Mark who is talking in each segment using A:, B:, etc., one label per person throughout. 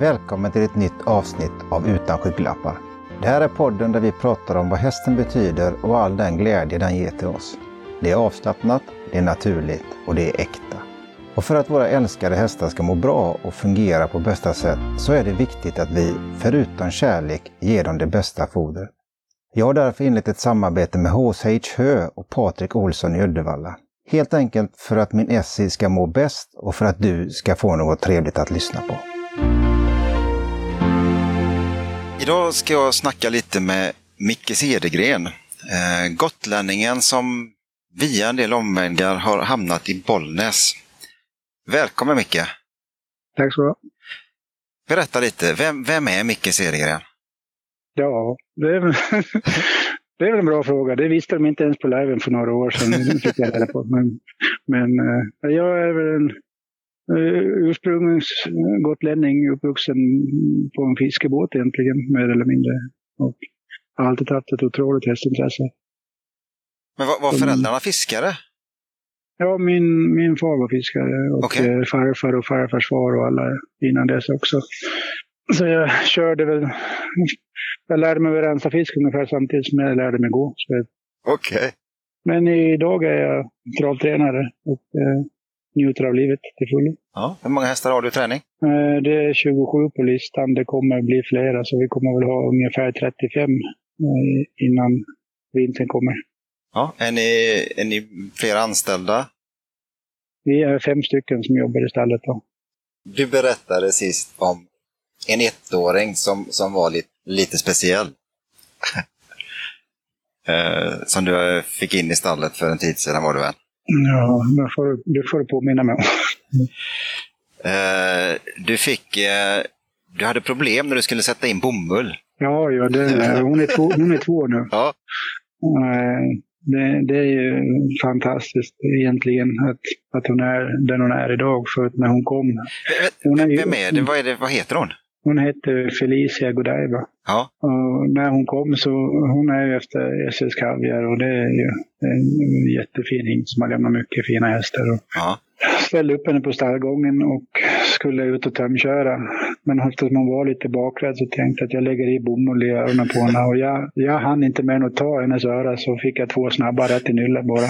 A: Välkommen till ett nytt avsnitt av Utan skygglappar. Det här är podden där vi pratar om vad hästen betyder och all den glädje den ger till oss. Det är avslappnat, det är naturligt och det är äkta. Och för att våra älskade hästar ska må bra och fungera på bästa sätt så är det viktigt att vi, förutom kärlek, ger dem det bästa fodret. Jag har därför inlett ett samarbete med HSH Hö och Patrik Olsson i Uddevalla. Helt enkelt för att min Essie ska må bäst och för att du ska få något trevligt att lyssna på.
B: Idag ska jag snacka lite med Micke Cedergren. Eh, gotlänningen som via en del omvägar har hamnat i Bollnäs. Välkommen Micke!
C: Tack så du ha.
B: Berätta lite, vem, vem är Micke Cedergren?
C: Ja, det är, det är väl en bra fråga. Det visste de inte ens på liven för några år sedan. Fick jag på. Men, men eh, jag är väl en uh, ursprungens gotlänning, uppvuxen på en fiskebåt egentligen, mer eller mindre. Och har alltid haft ett otroligt hästintresse.
B: Men var, var föräldrarna fiskare?
C: Ja, min, min far var fiskare och
B: Okej.
C: eh, farfar och farfars far och alla innan dess också. Så jag körde väl, jag lärde mig att rensa fisk ungefär samtidigt som jag lärde mig gå.
B: Okej.
C: men idag är jag travtränare och eh, njuter av livet till fullo.
B: Ja. Hur många hästar har du i träning?
C: Eh, det är 27 på listan, det kommer bli flera så vi kommer väl ha ungefär 35 eh, innan vintern kommer.
B: Ja. Är, ni, är ni flera anställda?
C: Vi är fem stycken som jobbar i stallet. Då.
B: Du berättade sist om en ettåring som, som var lite, lite speciell. eh, som du fick in i stallet för en tid sedan var det väl?
C: Ja, det får, det får du påminna mig om.
B: Eh, du fick... Eh, du hade problem när du skulle sätta in bomull.
C: Ja, ja det, hon, är två, hon är två nu.
B: Ja.
C: Eh, Det, det är ju fantastiskt egentligen att, att hon är den hon är idag. För att när hon kom, hon är ju,
B: Vem är det? Vad, är det? Vad heter hon?
C: Hon heter Felicia Godiva.
B: Ja.
C: Och när hon kom så, hon är ju efter SS Kaviar och det är ju en jättefin hingst som har lämnat mycket fina hästar. Och
B: ja.
C: ställde upp henne på stallgången och skulle ut och tömköra. Men eftersom hon var lite bakrädd så tänkte jag att jag lägger i bomull i öronen på henne. Och jag, jag hann inte med att ta hennes öra så fick jag två snabba rätt i nyllet bara.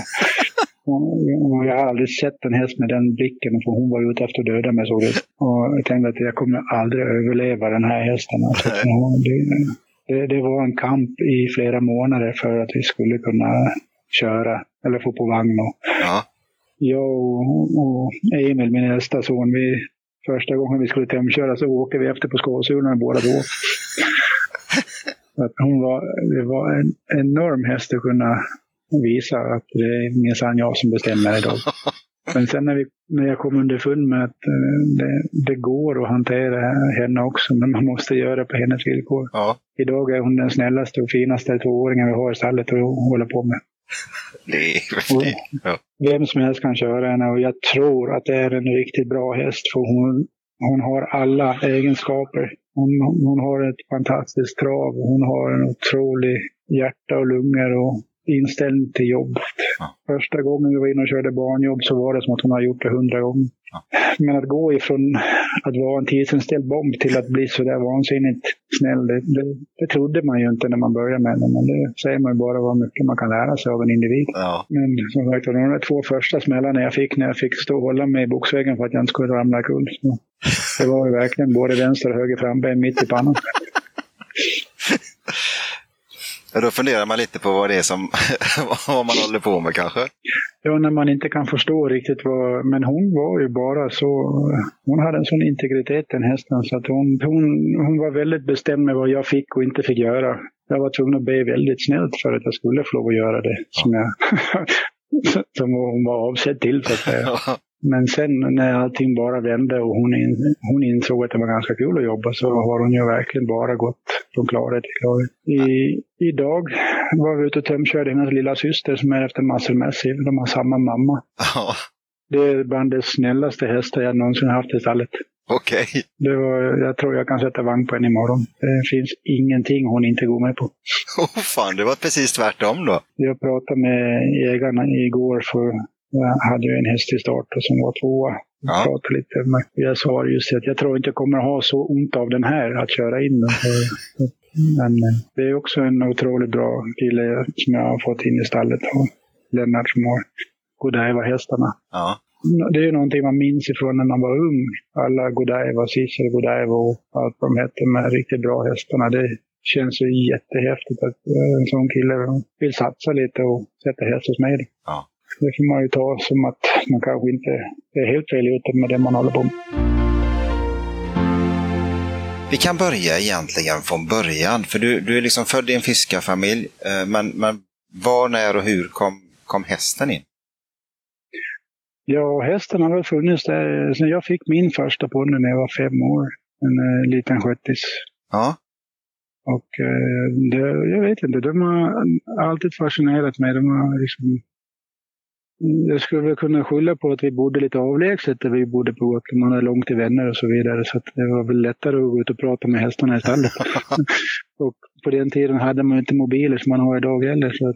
C: Jag har aldrig sett en häst med den blicken för hon var ute efter att döda mig såg det. Och jag tänkte att jag kommer aldrig överleva den här hästen. Alltså, det, det, det var en kamp i flera månader för att vi skulle kunna köra eller få på vagn. Och,
B: ja.
C: jag och, och Emil, min äldsta son, vi, första gången vi skulle tömköra så åker vi efter på skåsulorna båda två. Att hon var, det var en enorm häst att kunna visa att det är minsann jag som bestämmer idag. Men sen när, vi, när jag kom underfund med att eh, det, det går att hantera henne också, men man måste göra det på hennes villkor.
B: ja.
C: Idag är hon den snällaste och finaste tvååringen vi har i stallet att hålla på med.
B: Det är... Ja.
C: Vem som helst kan köra henne och jag tror att det är en riktigt bra häst för hon, hon har alla egenskaper. Hon, hon har ett fantastiskt trav och hon har en otrolig hjärta och lungor och inställning till jobbet.
B: Ja.
C: Första gången vi var inne och körde barnjobb så var det som att hon har gjort det hundra gånger.
B: Ja.
C: Men att gå ifrån att vara en tidsinställd bomb till att bli så där vansinnigt snäll, det, det, det trodde man ju inte när man började med henne. Men det säger man ju bara vad mycket man kan lära sig av en individ.
B: Ja.
C: Men som sagt, de där två första smällarna jag fick när jag fick stå och hålla mig i boxväggen för att jag inte skulle ramla kull. Så det var ju verkligen både vänster och höger framben mitt i pannan.
B: Då funderar man lite på vad det är som... vad man håller på med kanske.
C: Ja, när man inte kan förstå riktigt vad... Men hon var ju bara så... Hon hade en sån integritet den hästen så att hon, hon, hon var väldigt bestämd med vad jag fick och inte fick göra. Jag var tvungen att be väldigt snällt för att jag skulle få lov att göra det som jag... som hon var avsedd till så att säga.
B: Ja.
C: Men sen när allting bara vände och hon, in, hon insåg att det var ganska kul att jobba så har hon ju verkligen bara gått från klarhet till klarhet. I, idag var vi ute och tömkörde hennes lilla syster som är efter Muscle. De har samma mamma.
B: Ja.
C: Det är bland de snällaste hästar jag någonsin haft i stallet.
B: Okej.
C: Det var, jag tror jag kan sätta vagn på henne imorgon. Det finns ingenting hon inte går med på.
B: Oh, fan, det var precis tvärtom då.
C: Jag pratade med ägarna igår för jag hade ju en häst i start och som var tvåa
B: Ja.
C: Prata lite. Men jag sa just att jag tror inte jag kommer ha så ont av den här att köra in den. Men eh, det är också en otroligt bra kille som jag har fått in i stallet. Och Lennart som har Godiva-hästarna.
B: Ja.
C: Det är ju någonting man minns ifrån när man var ung. Alla Godiva, Cicero Godiva och allt vad de hette, de här riktigt bra hästarna. Det känns ju jättehäftigt att eh, en sån kille vill satsa lite och sätta häst hos mig.
B: Ja.
C: Det får man ju ta som att man kanske inte är helt fel ute med det man håller på med.
B: Vi kan börja egentligen från början, för du, du är liksom född i en fiskarfamilj, eh, men, men var, när och hur kom, kom hästen in?
C: Ja, hästen har väl funnits där sen jag fick min första ponny när jag var fem år. En eh, liten sköttis.
B: Ja,
C: Och eh, det, jag vet inte, de har alltid fascinerat mig. De har liksom, jag skulle väl kunna skylla på att vi bodde lite avlägset där vi bodde på Gotland. Man är långt till vänner och så vidare. Så det var väl lättare att gå ut och prata med hästarna i stallet. och på den tiden hade man inte mobiler som man har idag heller. Så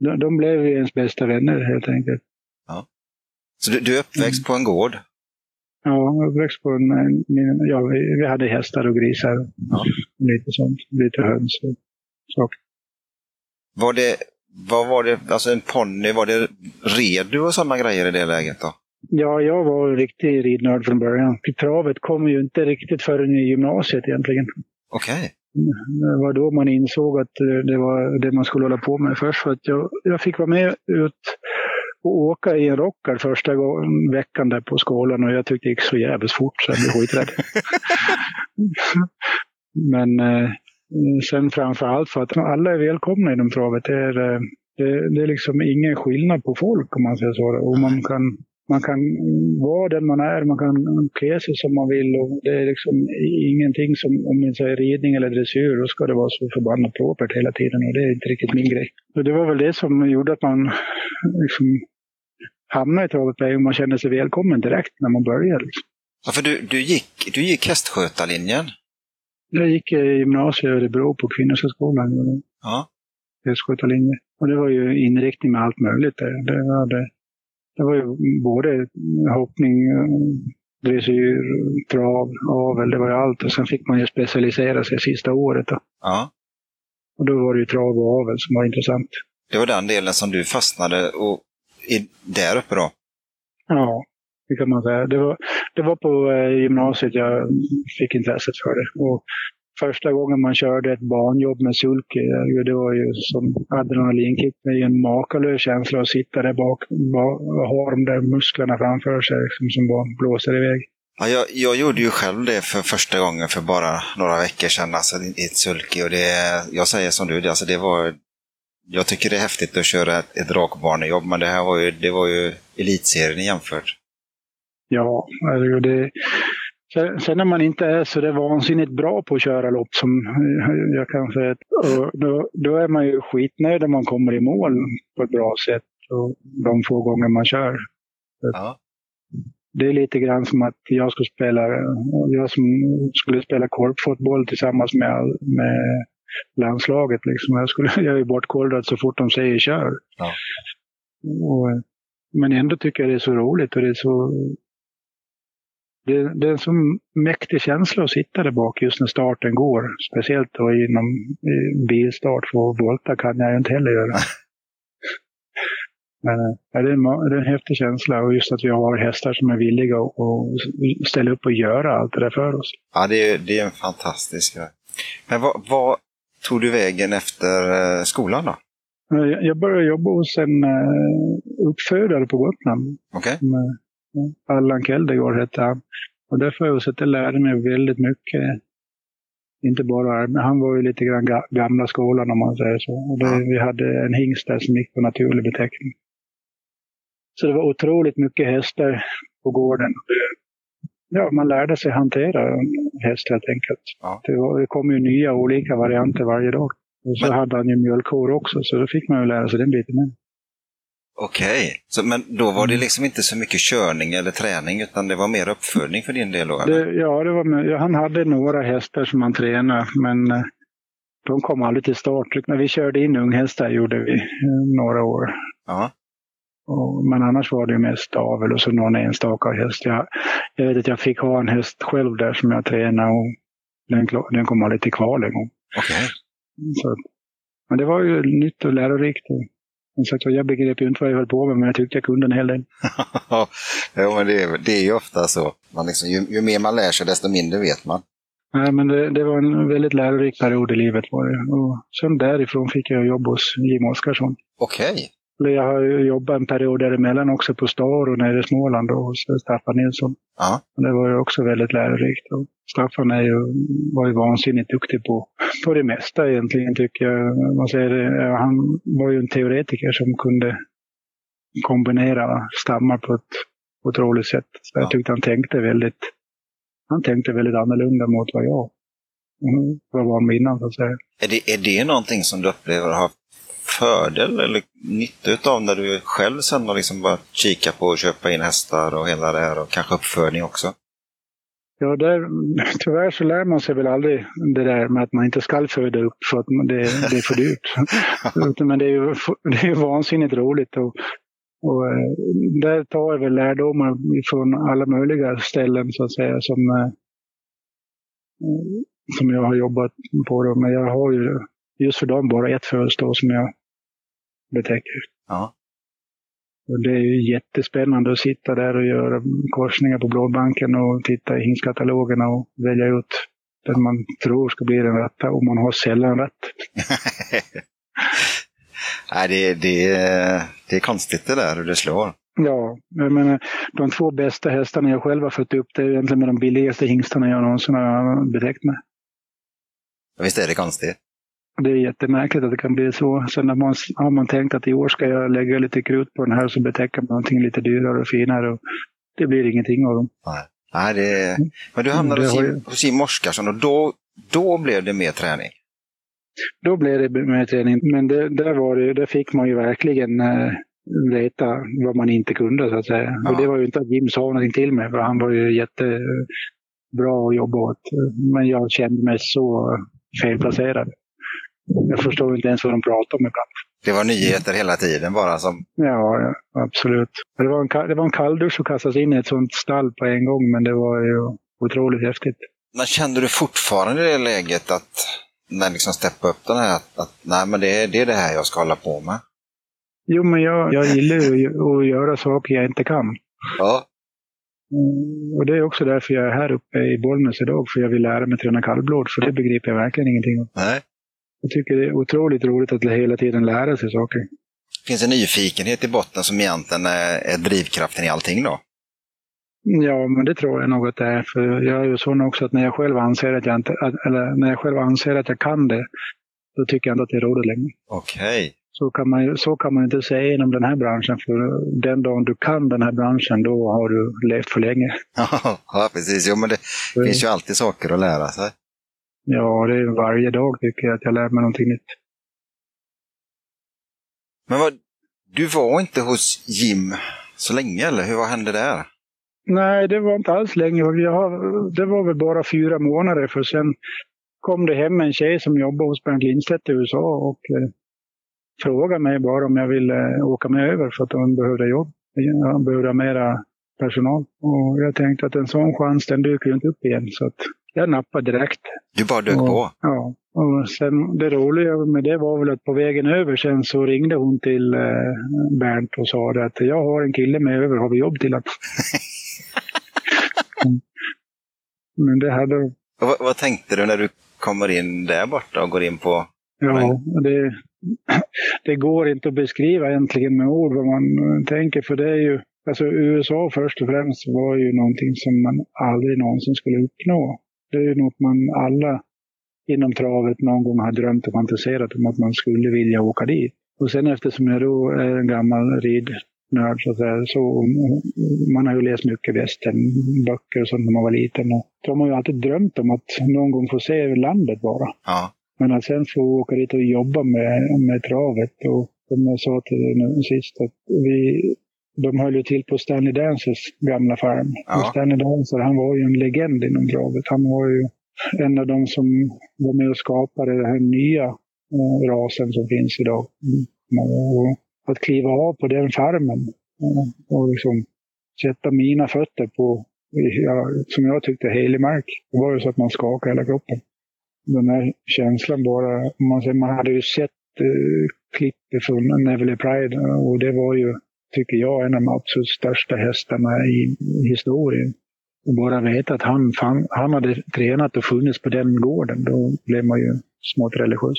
C: de, de blev ju ens bästa vänner helt enkelt.
B: Så du, du är uppväxt på en gård?
C: Ja, uppväxt på en, en, ja, vi, vi hade hästar och grisar.
B: Ja.
C: Lite sånt. Lite höns och saker.
B: Var det, vad var det, alltså en ponny, var det red du och sådana grejer i det läget då?
C: Ja, jag var en riktig ridnörd från början. Travet kom ju inte riktigt förrän i gymnasiet egentligen.
B: Okej.
C: Det var då man insåg att det var det man skulle hålla på med först. För att jag, jag fick vara med ut och åka i en rockad första gången, veckan där på skolan och jag tyckte det gick så jävligt fort så jag blev skiträdd. Men eh, sen framför allt för att alla är välkomna inom travet. Det är, eh, det, det är liksom ingen skillnad på folk om man säger så. Och man kan, man kan vara den man är, man kan klä sig som man vill. Och det är liksom ingenting som, om man säger ridning eller dressyr, då ska det vara så förbannat propert hela tiden. Och det är inte riktigt min grej. Så det var väl det som gjorde att man liksom hamnade i travet gång. Man kände sig välkommen direkt när man började. Liksom.
B: Ja, för du, du, gick, du gick hästskötarlinjen?
C: Jag gick i gymnasiet i Örebro på Kvinnoskolskolan.
B: Ja.
C: hästskötarlinje. Och det var ju inriktning med allt möjligt där. Det var, det, det var ju både hoppning, eh, dressyr, trav, avel, det var ju allt. Och sen fick man ju specialisera sig sista året. Då.
B: ja.
C: Och då var det ju trav och avel som var intressant.
B: Det var den delen som du fastnade och i, där uppe då?
C: Ja, det kan man säga. Det var, det var på eh, gymnasiet jag fick intresset för det. Och första gången man körde ett banjobb med sulke, det var ju som adrenalinkick. Det är en makalös känsla att sitta där bak och ha de där musklerna framför sig liksom, som bara blåser iväg.
B: Ja, jag, jag gjorde ju själv det för första gången för bara några veckor sedan, alltså i ett sulky. Och det, jag säger som du, det, alltså det var, jag tycker det är häftigt att köra ett, ett rakbanejobb, men det här var ju, det var ju elitserien jämfört.
C: Ja, det, sen, när man inte är så där vansinnigt bra på att köra lopp som eh, jag kan säga, då, då är man ju skitnöjd om man kommer i mål på ett bra sätt och de få gånger man kör.
B: Ja.
C: Det är lite grann som att jag skulle spela, jag som skulle spela korpfotboll tillsammans med, med landslaget. Liksom. Jag, skulle, jag är bortkollrad så fort de säger kör.
B: Ja.
C: Och, men ändå tycker jag det är så roligt och det är så det, det är en så mäktig känsla att sitta där bak just när starten går. Speciellt då inom bilstart, för volta kan jag ju inte heller göra. Men ja, det, är en, det är en häftig känsla och just att vi har hästar som är villiga att ställa upp och göra allt det där för oss.
B: Ja, det är, det är en fantastisk grej. Men vad, vad tog du vägen efter eh, skolan då?
C: Jag jag började jobba hos en uppfödare på Gotland. Med, ja, Allan Keldegård hette han. Och där får jag jag lärde mig väldigt mycket. Inte bara men han var ju lite grann ga- gamla skolan om man säger så. Och det. Vi hade en hingst där som gick på naturlig beteckning. Så det var otroligt mycket hästar på gården. Ja, man lärde sig hantera häst helt enkelt.
B: Ja.
C: Det, var, det kom ju nya olika varianter varje dag. Och så
B: Men-
C: hade han ju mjölkkor också, så då fick man ju lära sig den biten med.
B: Okej. Så, Men då var det liksom inte så mycket körning eller träning, utan det var mer uppfödning för din del då?
C: Det, ja, det var ja, han hade några hästar som han tränade, men eh, de kom aldrig till start. När vi körde in unghästar gjorde vi eh, några år.
B: Ja.
C: Och, men annars var det mest avel och så någon enstaka häst. Jag, jag vet att jag fick ha en häst själv där som jag tränade och den, den kom aldrig till kval en gång.
B: Okej.
C: Så, men det var ju nytt och lärorikt. Så att jag begrep ju inte vad jag höll på med, men jag tyckte jag kunde en hel del.
B: ja, men det, är, det är ju ofta så. Man liksom, ju, ju mer man lär sig, desto mindre vet man.
C: Nej, men det, det, var en väldigt lärorik period i livet. Var det. Och sen därifrån fick jag jobb hos Jim Oskarsson.
B: Okej.
C: Jag har jobbat en period däremellan också på Star och nere i Småland då, hos Staffan Nilsson.
B: Ja.
C: Det var ju också väldigt lärorikt. Och Staffan är ju, var ju vansinnigt duktig på, på det mesta egentligen tycker jag. Man säger det, han var ju en teoretiker som kunde kombinera stammar på ett otroligt sätt. Så jag tyckte han tänkte väldigt, han tänkte väldigt annorlunda mot vad jag var van vid innan så att säga.
B: Är det, är det någonting som du upplever har fördel eller nytta av när du själv sen har liksom bara kika på och köpa in hästar och hela det här och kanske uppfödning också?
C: Ja, där, tyvärr så lär man sig väl aldrig det där med att man inte ska föda upp för att det, det är för dyrt. Men det är ju, det är vansinnigt roligt. Och, och eh, där tar jag väl lärdomar från alla möjliga ställen så att säga som, eh, som jag har jobbat på. Då. Men jag har ju just för dem bara ett födelsedag som jag betäcker.
B: Ja.
C: Och det är ju jättespännande att sitta där och göra korsningar på blodbanken och titta i hingskatalogerna och välja ut den man tror ska bli den rätta och man har sällan rätt.
B: Nej, det, det, det är konstigt det där hur det slår.
C: Ja, jag menar, de två bästa hästarna jag själv har fått upp det är egentligen med de billigaste hingstarna jag någonsin har bedräkt med.
B: Visst är det konstigt?
C: Det är jättemärkligt att det kan bli så. Sen har man, har man tänkt att i år ska jag lägga lite krut på den här så betäcka man någonting lite dyrare och finare. Och det blir ingenting av dem.
B: Nej, Nej det, men du hamnade hos, ju... hos Jim Oskarsson och då, då blev det mer träning?
C: Då blev det mer träning, men det, där, var det, där fick man ju verkligen äh, veta vad man inte kunde så att säga. Ja. Och det var ju inte att Jim sa någonting till mig, för han var ju jättebra att jobba åt. Men jag kände mig så felplacerad. Jag förstår inte ens vad de pratar om ibland.
B: Det var nyheter hela tiden bara som...
C: Ja, absolut. Det var, en, det var en kalldusch att kastas in i ett sånt stall på en gång, men det var ju otroligt häftigt.
B: Men kände du fortfarande i det läget att, när liksom steppa upp den här, att, att nej men det det är det här jag ska hålla på med?
C: Jo, men jag, jag gillar ju att göra saker jag inte kan.
B: Ja.
C: Mm, och det är också därför jag är här uppe i Bollnäs idag, för jag vill lära mig träna kallblod, för det begriper jag verkligen ingenting om.
B: Nej.
C: Jag tycker det är otroligt roligt att hela tiden lära sig saker.
B: Finns en nyfikenhet i botten som egentligen är drivkraften i allting då?
C: Ja, men det tror jag nog att det är. För jag är ju sån också att när jag själv anser att jag inte, eller när jag själv anser att jag kan det, då tycker jag inte att det är roligt längre.
B: Okej. Okay.
C: Så kan, man, så kan man inte säga inom den här branschen, för den dagen du kan den här branschen, då har du levt för länge.
B: ja, precis. Jo, men det så. finns ju alltid saker att lära sig.
C: Ja, det är varje dag tycker jag att jag lär mig någonting nytt.
B: Men vad, du var inte hos Jim så länge, eller hur? Vad hände där?
C: Nej, det var inte alls länge. Jag, det var väl bara fyra månader, för sen kom det hem en tjej som jobbade hos Bernt Lindstedt i USA och eh, frågade mig bara om jag ville eh, åka med över för att hon behövde jobb. Hon behövde mera personal. Och jag tänkte att en sån chans den dyker ju inte upp igen. Så att jag nappade direkt.
B: Du bara dök
C: och,
B: på?
C: Ja. Och sen, det roliga med det var väl att på vägen över sen så ringde hon till eh, Bernt och sa att jag har en kille med över, har vi jobb till att... Men det hade...
B: Vad, vad, tänkte du när du kommer in där borta och går in på...
C: Ja, det, det går inte att beskriva egentligen med ord vad man tänker, för det är ju... Alltså USA först och främst var ju någonting som man aldrig någonsin skulle uppnå. Det är något man alla inom travet någon gång har drömt och fantiserat om att man skulle vilja åka dit. Och sen eftersom jag då är en gammal ridnörd så, att säga, så man har ju läst mycket västernböcker och sånt när man var liten. Och så har man ju alltid drömt om att någon gång få se landet bara.
B: Ja.
C: Men att sen få åka dit och jobba med, med travet och som jag sa till dig sist, att vi, de höll ju till på Stanley Dancers gamla farm. Ja. Stanley Dancer, han var ju en legend inom travet. Han var ju en av de som var med och skapade den här nya eh, rasen som finns idag. Och att kliva av på den farmen Och liksom sätta mina fötter på, som jag tyckte, helig mark. Det var ju så att man skakade hela kroppen. Den här känslan bara, man hade ju sett eh, klipp från Neville Pride och det var ju, tycker jag, en av de absolut största hästarna i historien. Och bara veta att han, han, han hade tränat och funnits på den gården, då blev man ju smått religiös.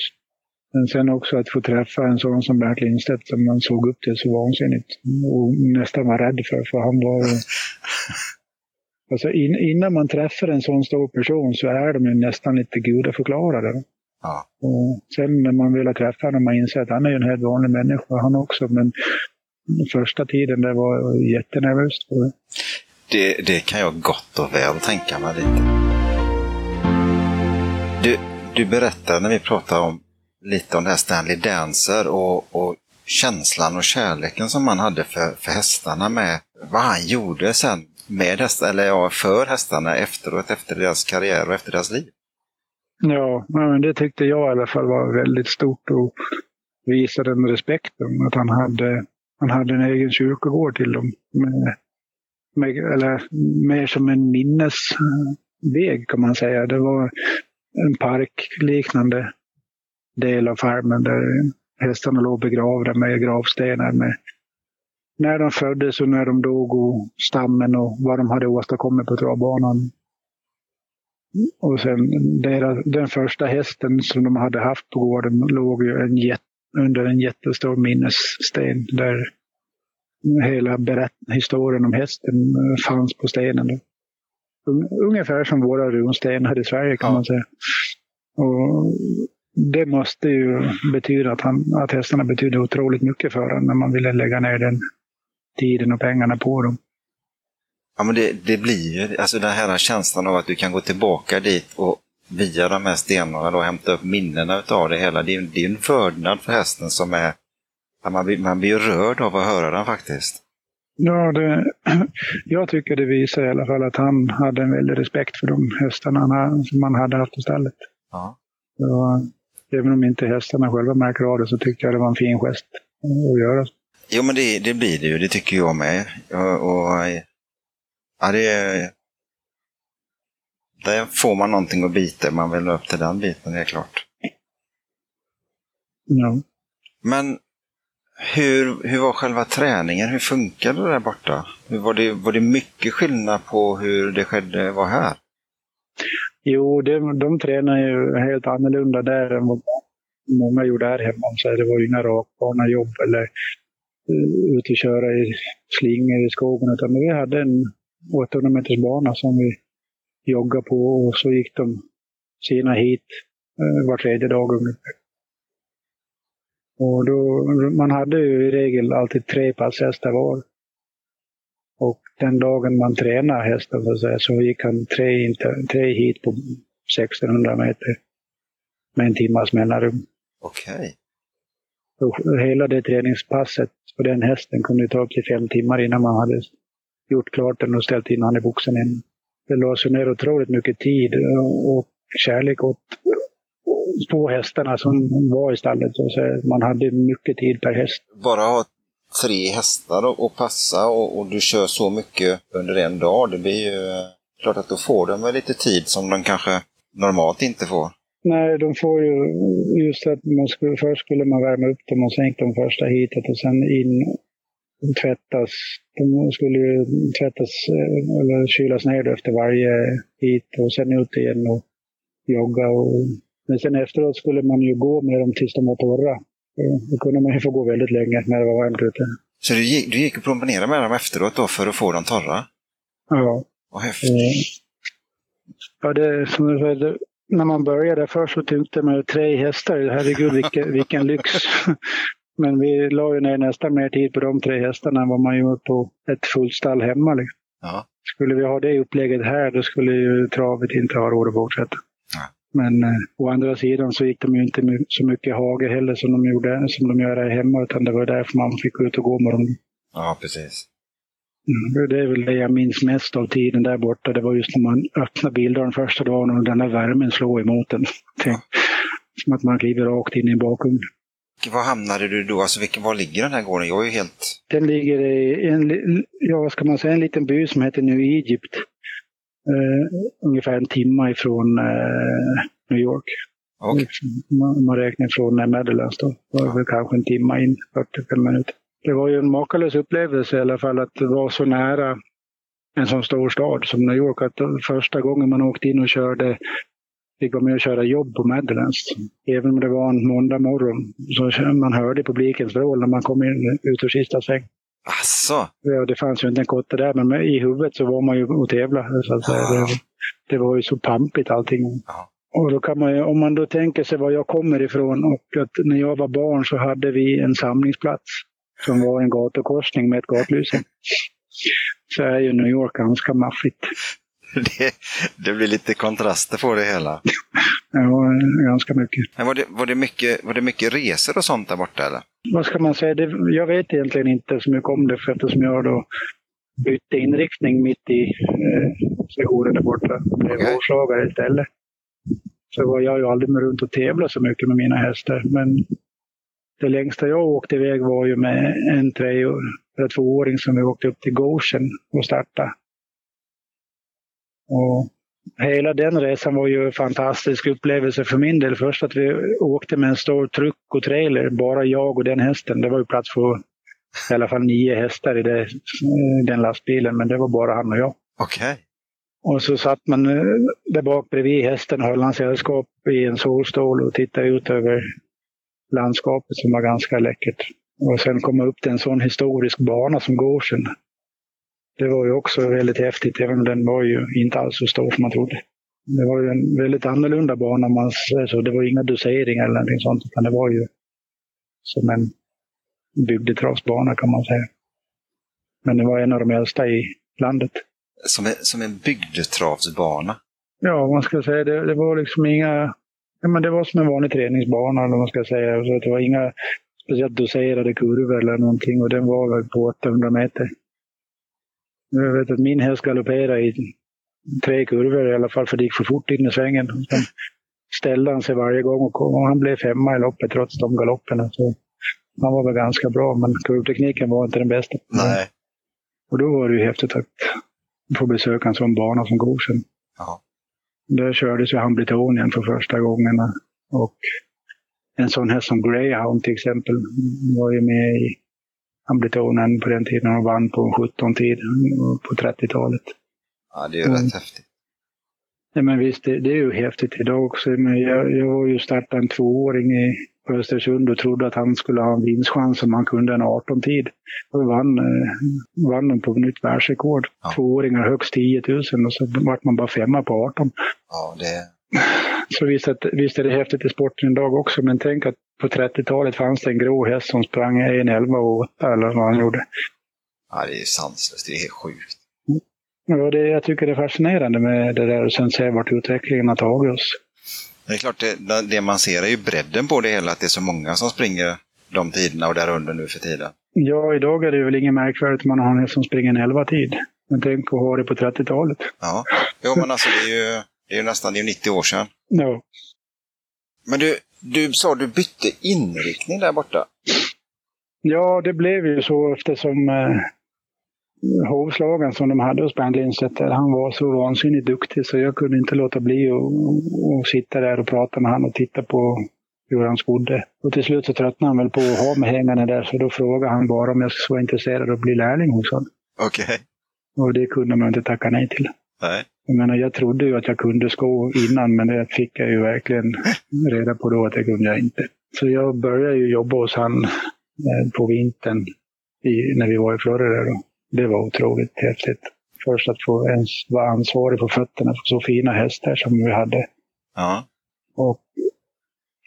C: Men sen också att få träffa en sån som Bert Lindstedt som man såg upp till så vansinnigt och nästan var rädd för, för han var... alltså in, innan man träffar en sån stor person så är de ju nästan lite gudaförklarade.
B: Ja.
C: Och sen när man vill träffa honom, man inser att han är ju en helt vanlig människa han också, men första tiden det var jättenervöst.
B: Det, det kan jag gott och väl tänka mig lite. Du, du berättade när vi pratade om lite om det här Stanley Dancer och, och känslan och kärleken som man hade för, för hästarna med vad han gjorde sen med hästar, eller ja, för hästarna efteråt, efter deras karriär och efter deras liv.
C: Ja, men det tyckte jag i alla fall var väldigt stort och visade den respekten. Att han hade, han hade en egen kyrkogård till dem. Med, med, eller mer som en minnesväg kan man säga. Det var en parkliknande del av farmen där hästarna låg begravda med gravstenar med när de föddes och när de dog och stammen och vad de hade åstadkommit på travbanan. Och sen deras, den första hästen som de hade haft på gården låg ju en jätte under en jättestor minnessten där hela historien om hästen fanns på stenen. Ungefär som våra runstenar i Sverige kan ja. man säga. Och det måste ju betyda att, han, att hästarna betyder otroligt mycket för honom när man ville lägga ner den tiden och pengarna på dem.
B: Ja, men det, det blir ju alltså den här känslan av att du kan gå tillbaka dit och via de här stenarna då hämta upp minnena av det hela. Det är, det är en vördnad för hästen som är... Man blir, man blir rörd av att höra den faktiskt.
C: Ja, det, jag tycker det visar i alla fall att han hade en väldig respekt för de hästarna som man hade haft i stallet.
B: Ja.
C: Så, även om inte hästarna själva märker av det så tyckte jag det var en fin gest att göra.
B: Jo, men det, det blir det ju. Det tycker jag med. Och, och ja, det, där får man någonting att bita Man vill upp till den biten, det är klart.
C: Ja.
B: Men hur, hur var själva träningen? Hur funkade det där borta? Var det, var det mycket skillnad på hur det skedde var här?
C: Jo, de, de tränar ju helt annorlunda där än vad många gjorde här hemma. Så det var ju inga rakbana jobb eller uh, ut och köra i slingor i skogen. Utan vi hade en 800 meters bana som vi joggade på och så gick de sina hit uh, var tredje dag ungefär. Och då, man hade ju i regel alltid tre passhästar var. Och den dagen man tränade hästen så, säga, så gick han tre, tre hit på 1600 meter med en timmas mellanrum.
B: Okej.
C: Okay. Hela det träningspasset på den hästen kunde ta upp till fem timmar innan man hade gjort klart den och ställt in han i boxen igen. Det lades ner otroligt mycket tid och kärlek åt på hästarna som var i stallet. Så man hade mycket tid per häst.
B: Bara ha tre hästar och passa och, och, du kör så mycket under en dag, det blir ju klart att då får de lite tid som de kanske normalt inte får.
C: Nej, de får ju just att man skulle, först skulle man värma upp dem och sen gick de första hitet och sen in tvättas. De skulle ju tvättas eh, eller kylas ner efter varje hit och sen ut igen och jogga. Och, men sen efteråt skulle man ju gå med dem tills de var torra. Då kunde man ju få gå väldigt länge när det var varmt ute.
B: Så du gick, du gick och promenerade med dem efteråt då för att få dem torra?
C: Ja.
B: Vad häftigt.
C: Ja, det, som du säger, när man började först så tyckte man ju tre hästar, herregud vilken, vilken lyx. Men vi la ju ner nästan mer tid på de tre hästarna än vad man gjorde på ett fullt stall hemma. Liksom.
B: Ja.
C: Skulle vi ha det upplägget här då skulle ju travet inte ha råd att fortsätta. Men eh, å andra sidan så gick de ju inte så mycket hage heller som de, gjorde, som de gör här hemma, utan det var därför man fick ut och gå med dem.
B: Ja, precis.
C: Mm, det är väl det jag minns mest av tiden där borta. Det var just när man öppnade bildörren första dagen och den där värmen slog emot en. Som att man kliver rakt in i en bakugn.
B: Var hamnade du då? Alltså, vilken, var ligger den här gården? Jag är ju helt...
C: Den ligger i en, ja, ska man säga, en liten by som heter New Egypt. Uh, ungefär en timme ifrån uh, New York.
B: Okay.
C: Man, man räknar från Medellands då. Det var väl kanske en timme in, 45 minuter. Det var ju en makalös upplevelse i alla fall att vara så nära en sån stor stad som New York. Att första gången man åkte in och körde fick vara med och köra jobb på Madlands. Även om det var en måndag morgon så man hörde publikens vrål när man kom in ut ur sista sväng.
B: Asså?
C: Ja, det fanns ju inte en kotte där, men i huvudet så var man ju och tävla. Så att säga. Det, det, var ju så pampigt allting.
B: Ja.
C: Och då kan man ju, om man då tänker sig var jag kommer ifrån och att när jag var barn så hade vi en samlingsplats som var en gatukorsning med ett gatlyse. Så är ju New York ganska maffigt.
B: Det, det blir lite kontraster på det hela.
C: ja, ganska mycket.
B: Men var det, var, det mycket, var det mycket resor och sånt där borta eller?
C: Vad ska man säga? Det, jag vet egentligen inte så mycket om det för eftersom jag då bytte inriktning mitt i eh, sessionen där borta. Blev okay. årsagare istället. Så var jag ju aldrig med runt och tävlade så mycket med mina hästar. Men det längsta jag åkte iväg var ju med en tre eller tvååring som vi åkte upp till Goshen och startade. Och hela den resan var ju en fantastisk upplevelse för min del. Först att vi åkte med en stor truck och trailer, bara jag och den hästen. Det var ju plats för i alla fall nio hästar i det, den lastbilen, men det var bara han och jag.
B: Okej. Okay.
C: Och så satt man eh, där bak bredvid hästen och höll han sällskap i en solstol och tittade ut över landskapet som var ganska läckert. Och sen komma upp till en sån historisk bana som Gårdsen. Det var ju också väldigt häftigt, även om den var ju inte alls så stor som man trodde. Det var ju en väldigt annorlunda bana, man så det var inga doseringar eller någonting sånt, utan det var ju som en bygdetravsbana kan man säga. Men det var en av de äldsta i landet.
B: Som en, som en bygdetravsbana?
C: Ja, man ska säga det, det var liksom inga... Ja, men det var som en vanlig träningsbana, eller man ska säga. Så det var inga speciellt doserade kurvor eller någonting och den var väl på 800 meter. Jag vet att min häst galopperade i tre kurvor i alla fall, för det gick för fort in i svängen. Sen ställde han sig varje gång och, kom, och han blev femma i loppet trots de galopperna. Så han var väl ganska bra, men kurvtekniken var inte den bästa.
B: Nej.
C: Och då var det ju häftigt att få besöka en sån bana som Gorsen.
B: Ja.
C: Där kördes ju Hambletonien för första gången. Och en sån häst som Greyhound till exempel var ju med i Hambletonien på den tiden och vann på 17 tid på 30-talet.
B: Ja, det är ju mm. rätt häftigt.
C: Ja, men visst, det, det, är ju häftigt idag också. Men jag, jag var ju startat en tvååring i Östersund och trodde att han skulle ha en vinstchans om han kunde en 18-tid. Och vann, eh, vann den på nytt världsrekord. Ja. Tvååringar högst 10 000 och så vart man bara femma på 18.
B: Ja, det...
C: Så visst, att, visst är det häftigt i sporten idag också, men tänk att på 30-talet fanns det en grå häst som sprang 1,11 och 8 eller vad han gjorde.
B: Ja, det är sanslöst. Det är helt sjukt.
C: Ja, det, jag tycker det är fascinerande med det där och sen se vart utvecklingen har tagit oss.
B: Det är klart, det, det man ser är ju bredden på det hela, att det är så många som springer de tiderna och därunder nu för tiden.
C: Ja, idag är det väl inget märkvärdigt man har en häst som springer en 11-tid. Men tänk att ha det på 30-talet.
B: Ja, jo men alltså det är ju, det är ju nästan det är 90 år sedan.
C: Ja.
B: Men du, du sa du bytte inriktning där borta?
C: Ja, det blev ju så eftersom eh, hovslagaren som de hade hos Bernt Lindstedt, han var så vansinnigt duktig så jag kunde inte låta bli att sitta där och prata med honom och titta på hur han skodde. Och till slut så tröttnade han väl på att ha mig hängande där så då frågade han bara om jag skulle vara intresserad av att bli lärling hos honom.
B: Okej. Okay.
C: Och det kunde man inte tacka nej till.
B: Nej.
C: Jag menar, jag trodde ju att jag kunde sko innan, men det fick jag ju verkligen reda på då att det kunde jag inte. Så jag började ju jobba hos han eh, på vintern i, när vi var i Florida. Då. Det var otroligt häftigt. Först att få ens vara ansvarig på fötterna för så fina hästar som vi hade.
B: Ja.
C: Och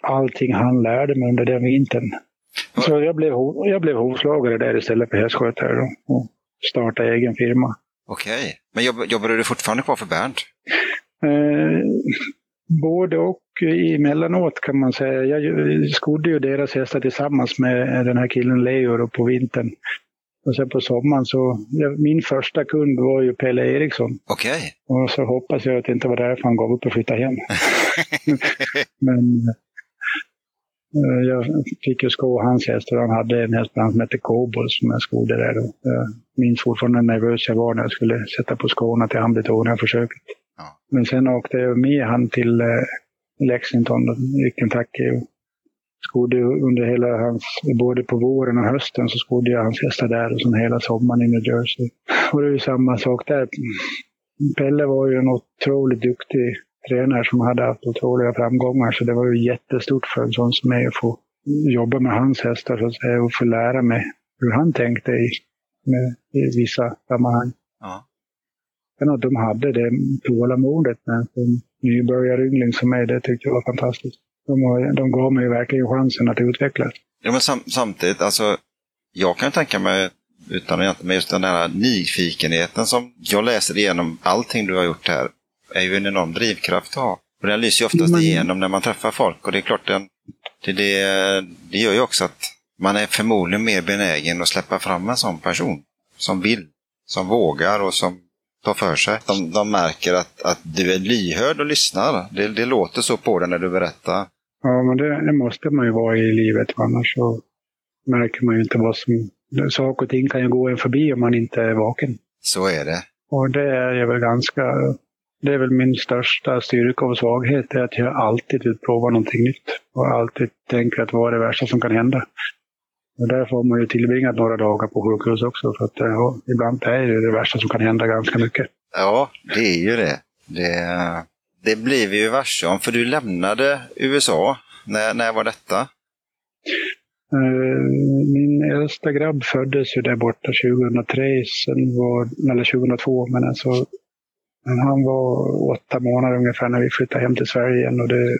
C: allting han lärde mig under den vintern. Så jag blev, jag blev hovslagare där istället för hästskötare då, och startade egen firma.
B: Okej, men jobb, jobbade du fortfarande kvar för Bernt?
C: Eh, både och emellanåt kan man säga. Jag skodde ju deras hästar tillsammans med den här killen Leo på vintern. Och sen på sommaren så, min första kund var ju Pelle Eriksson.
B: Okej. Okay.
C: Och så hoppas jag att det inte var därför han gav upp och flyttade hem. men, jag fick ju sko hans hästar. Han hade en häst som hette Kobol som jag skodde där. Då. Jag minns fortfarande hur nervös jag var när jag skulle sätta på skorna till han blev tog försöket. Ja. Men sen åkte jag med han till eh, Lexington i Kentucky och skodde under hela hans, både på våren och hösten så skodde jag hans hästar där och sen hela sommaren i New Jersey. Och det är ju samma sak där. Pelle var ju en otroligt duktig tränare som hade haft otroliga framgångar så det var ju jättestort för en sån som mig att få jobba med hans hästar så att säga, och få lära mig hur han tänkte i, med, i vissa sammanhang. Ja. Men att de hade det tålamodet med en nybörjaryngling som mig, det tyckte jag var fantastiskt. De, de gav mig verkligen chansen att utvecklas.
B: Ja, men sam samtidigt, alltså, jag kan tänka mig, utan att med just den där nyfikenheten som jag läser igenom allting du har gjort här, är ju en enorm drivkraft att ha. Och den lyser ju oftast men... igenom när man träffar folk och det är klart, den, det, det, det gör ju också att man är förmodligen mer benägen att släppa fram en sån person som vill, som vågar och som tar för sig. De, de märker att, att du är lyhörd och lyssnar. Det, det låter så på dig när du berättar.
C: Ja, men det, det, måste man ju vara i livet, annars så märker man ju inte vad som... Saker och ting kan ju gå en förbi om man inte är vaken.
B: Så är det.
C: Och det är väl ganska... Det är väl min största styrka och svaghet, är att jag alltid vill prova någonting nytt. Och alltid tänker att vad är det värsta som kan hända? Och därför har man ju tillbringat några dagar på sjukhus också, för att ja, ibland är det det värsta som kan hända ganska mycket.
B: Ja, det är ju det. Det, det blir vi ju varse om, för du lämnade USA. När, när var detta?
C: Uh, min äldsta grabb föddes ju där borta 2003, sen var, eller 2002, men alltså han var åtta månader ungefär när vi flyttade hem till Sverige igen och det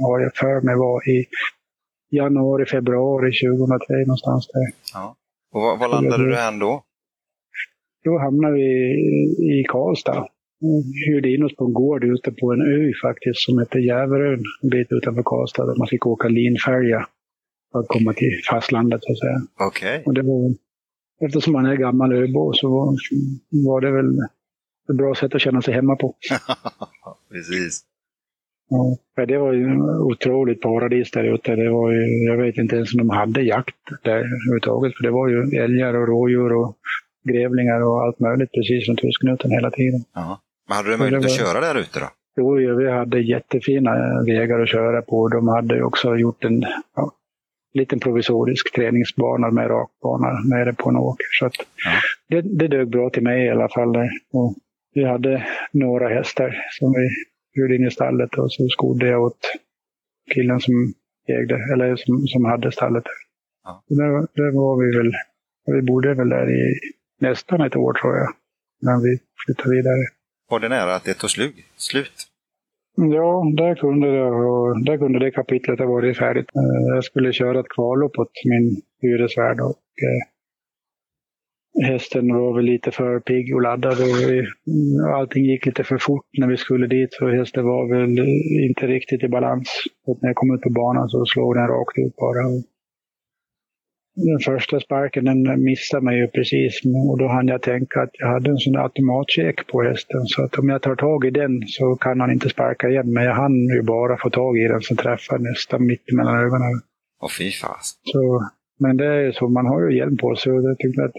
C: har jag för mig var i januari, februari 2003 någonstans där.
B: Ja. Och var, var landade du än då?
C: Då hamnade vi i Karlstad. Hyrde in oss på en gård ute på en ö faktiskt som heter Jäverön, en bit utanför Karlstad, där man fick åka linfärja för att komma till fastlandet så att säga.
B: Okej. Okay.
C: eftersom man är gammal öbo så var, var det väl ett bra sätt att känna sig hemma på.
B: Precis.
C: Ja, det var ju otroligt paradis där ute. Det var ju, jag vet inte ens om de hade jakt där överhuvudtaget. För det var ju älgar och rådjur och grävlingar och allt möjligt precis runt husknuten hela tiden.
B: Ja. Men hade du möjlighet var... att köra där ute då?
C: Jo, vi hade jättefina vägar att köra på. De hade också gjort en ja, liten provisorisk träningsbana med rakbana nere på en åker. Så att ja. det, det dög bra till mig i alla fall. Och vi hade några hästar som vi hyrde in i stallet och så skodde jag åt killen som ägde, eller som, som hade stallet. Ja. Där, där var vi väl, vi bodde väl där i nästan ett år tror jag, när vi flyttade vidare.
B: Var det nära att det tog slut? slut?
C: Ja, där kunde, det, där kunde det kapitlet ha varit färdigt. Eh, jag skulle köra ett kvallopp åt min hyresvärd och eh, hästen var väl lite för pigg och laddad och vi, allting gick lite för fort när vi skulle dit så hästen var väl inte riktigt i balans. Och när jag kom ut på banan så slog den rakt ut bara. Den första sparken den missade mig ju precis och då hann jag tänka att jag hade en sån automatcheck på hästen så att om jag tar tag i den så kan han inte sparka igen. Men jag hann ju bara få tag i den så träffade nästan mitt mellan ögonen.
B: Åh fy fas.
C: Så, men det är så, man har ju hjälm på sig och jag tyckte att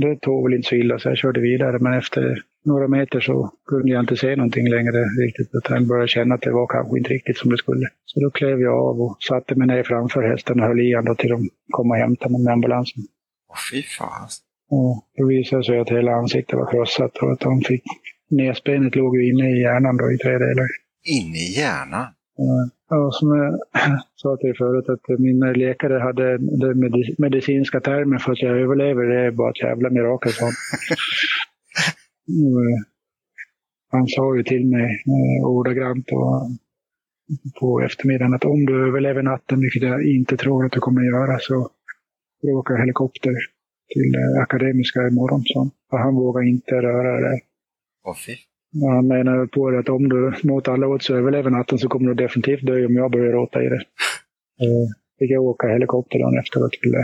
C: det tog väl inte så illa så jag körde vidare. Men efter några meter så kunde jag inte se någonting längre riktigt. Utan jag började känna att det var kanske inte riktigt som det skulle. Så då klev jag av och satte mig ner framför hästen och höll i honom till de kom och hämtade mig med ambulansen.
B: Åh fy fan.
C: Och då visade det sig att hela ansiktet var krossat och att de fick... Näsbenet låg ju inne i hjärnan då i tre delar.
B: Inne i hjärnan?
C: Ja, som jag sa till dig förut, att min läkare hade den medicinska termen för att jag överlever, det är bara ett jävla mirakel. Mm. Han sa ju till mig eh, ordagrant och, på eftermiddagen att om du överlever natten, vilket jag inte tror att du kommer att göra, så åker helikopter till Akademiska imorgon. Så. För han vågar inte röra det.
B: Åh fy.
C: Han menar på det att om du mot alla odds överlever natten så kommer du definitivt dö om jag börjar råta i det. Uh, fick jag åka helikopter dagen efteråt till